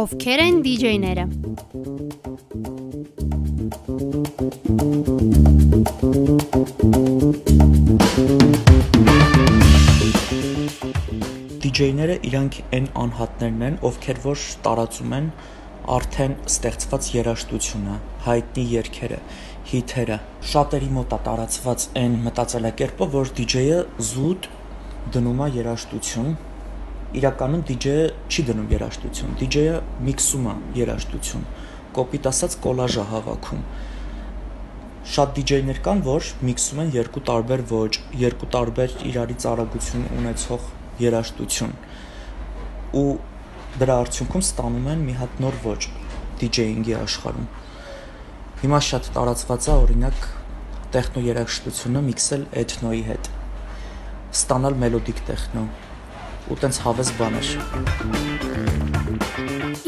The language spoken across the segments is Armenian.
Ովքեր են դիջեյները։ Դիջեյները իրանք այն անհատներն են, ովքեր որ տարածում են արդեն ստեղծված երաժշտությունը, հայտնի երգերը, հիթերը։ Շատերի մոտ է տարածված այն մտածելակերպը, որ դիջեյը զուտ դնում է երաժշտություն։ Իրականում դիջեյը չի դնում երաժշտություն, դիջեյը միքսում է երաժշտություն, կոպիտ ասած կոլաժ է հավաքում։ Շատ դիջեյներ կան, որ միքսում են երկու տարբեր ոճ, երկու տարբեր իրարից արագություն ունեցող երաժշտություն ու դրա արդյունքում ստանում են մի հատ նոր ոճ դիջեյինգի աշխարհում։ Հիմա շատ տարածված է օրինակ տեխնո երաժշտությունը միքսել էթնոյի հետ։ Ստանալ մելոդիկ տեխնո ու տենց հավես բաներ։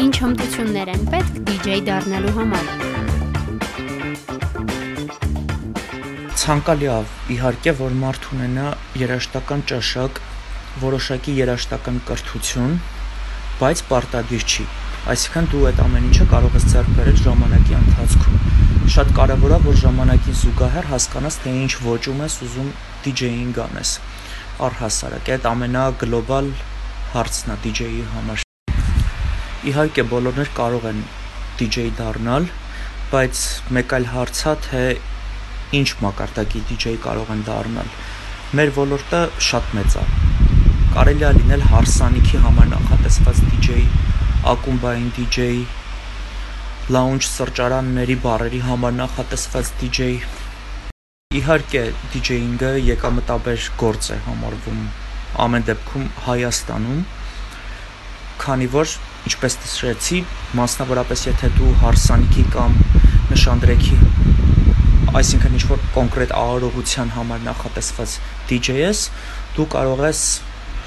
Ինչ հմտություններ են պետք դիջեյ դառնալու համար։ Ցանկալի է իհարկե, որ մարդ ունենա երաժշտական ճաշակ, որոշակի երաժշտական կրթություն, բայց պարտադիր չի։ Այսինքն դու այդ ամեն ինչը կարող ես ձեռք բերել ժամանակի ընթացքում։ Շատ կարևոր է, որ ժամանակին զուգահեռ հասկանաս, թե ինչ ոճում ես ուզում DJ-ing անես։ Առհասարակ, այդ ամենագլոբալ հարցն է DJ-ի համար։ Իհարկե բոլորներ կարող են DJ դառնալ, բայց մեկ այլ հարց է, թե ինչ մակարդակի DJ կարող են դառնալ։ Մեր ոլորտը շատ մեծ է կարելի է լինել հարսանիքի համար նախատեսված ակումբային DJ, lounge սրճարանների բարերի համար նախատեսված DJ։ Իհարկե DJ-ինգը եկամտաբեր գործ է համարվում ամեն դեպքում Հայաստանում, քանի որ ինչպես նշեցի, մասնավորապես եթե դու հարսանիքի կամ նշանդրեքի այսինքն ինչ որ կոնկրետ արարողության համար նախատեսված DJ ես, դու կարող ես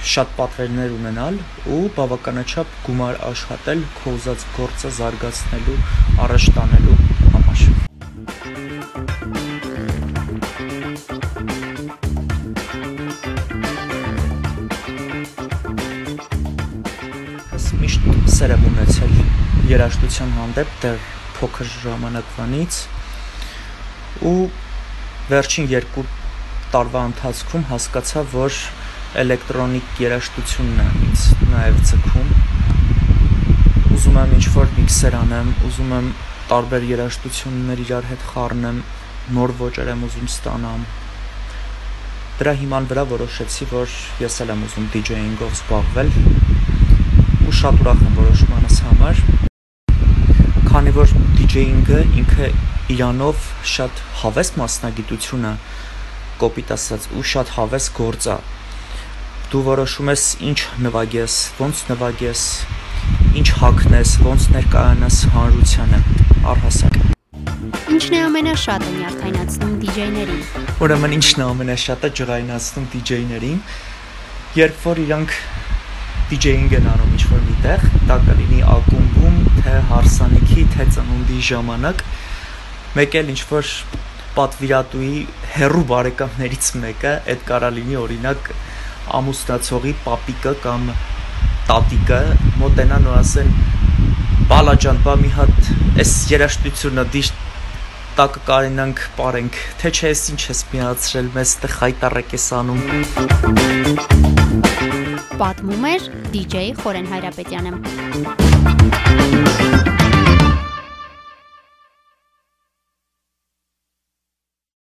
շատ պատվերներ ունենալ ու բավականաչափ գումար աշխատել քո ուզած գործը զարգացնելու, առաջ տանելու համար։ Ես միշտ սեր եմ ունեցել երաժշտության հանդեպ դեռ փոքր ժամանակվանից ու վերջին երկու տարվա ընթացքում հասկացա, որ էլեկտրոնիկ երաժշտությունն է ինձ նաև ցկում։ Ուզում եմ ինչ-որ միքսեր անեմ, ուզում եմ տարբեր երաժշտություններ իրար հետ խառնեմ, նոր ոճեր եմ ուզում ստանամ։ Դրա հիման վրա որոշեցի, որ ես էլ եմ ուզում DJ-ինգով զբաղվել ու շատ ուրախ եմ որոշմանս համար, քանի որ DJ-ինգը ինքը իրանով շատ հավես մասնագիտություն է, կոպիտ ասած, ու շատ հավես գործ է դու որոշում ես ինչ նվագես, ոնց նվագես, ինչ հագնես, ոնց ներկայանաս հանրությանը, առհասարակ։ Ինչն է ամենաշատը նյարդայնացնում DJ-ներին։ Ուրեմն ինչն է ամենաշատը ջղայնացնում DJ-ներին, երբ որ իրանք DJ-ing են անում ինչ-որ միտեղ, դա կլինի ակումբում, թե հարսանիքի, թե ծնունդի ժամանակ, մեկ էլ ինչ-որ պատվիրատուի հերրու բարեկամներից մեկը, այդ կարա լինի օրինակ ամուսնացողի պապիկը կամ տատիկը մոտենան ու ասեն բալա ջան, բա մի հատ էս երաշտությունը դիշ տակը կարենանք ապարենք, թե չէ էս ինչ ես միացրել, մեզ տեղ խայտարակ ես անում։ Պատմում էր DJ Խորեն Հայրապետյանը։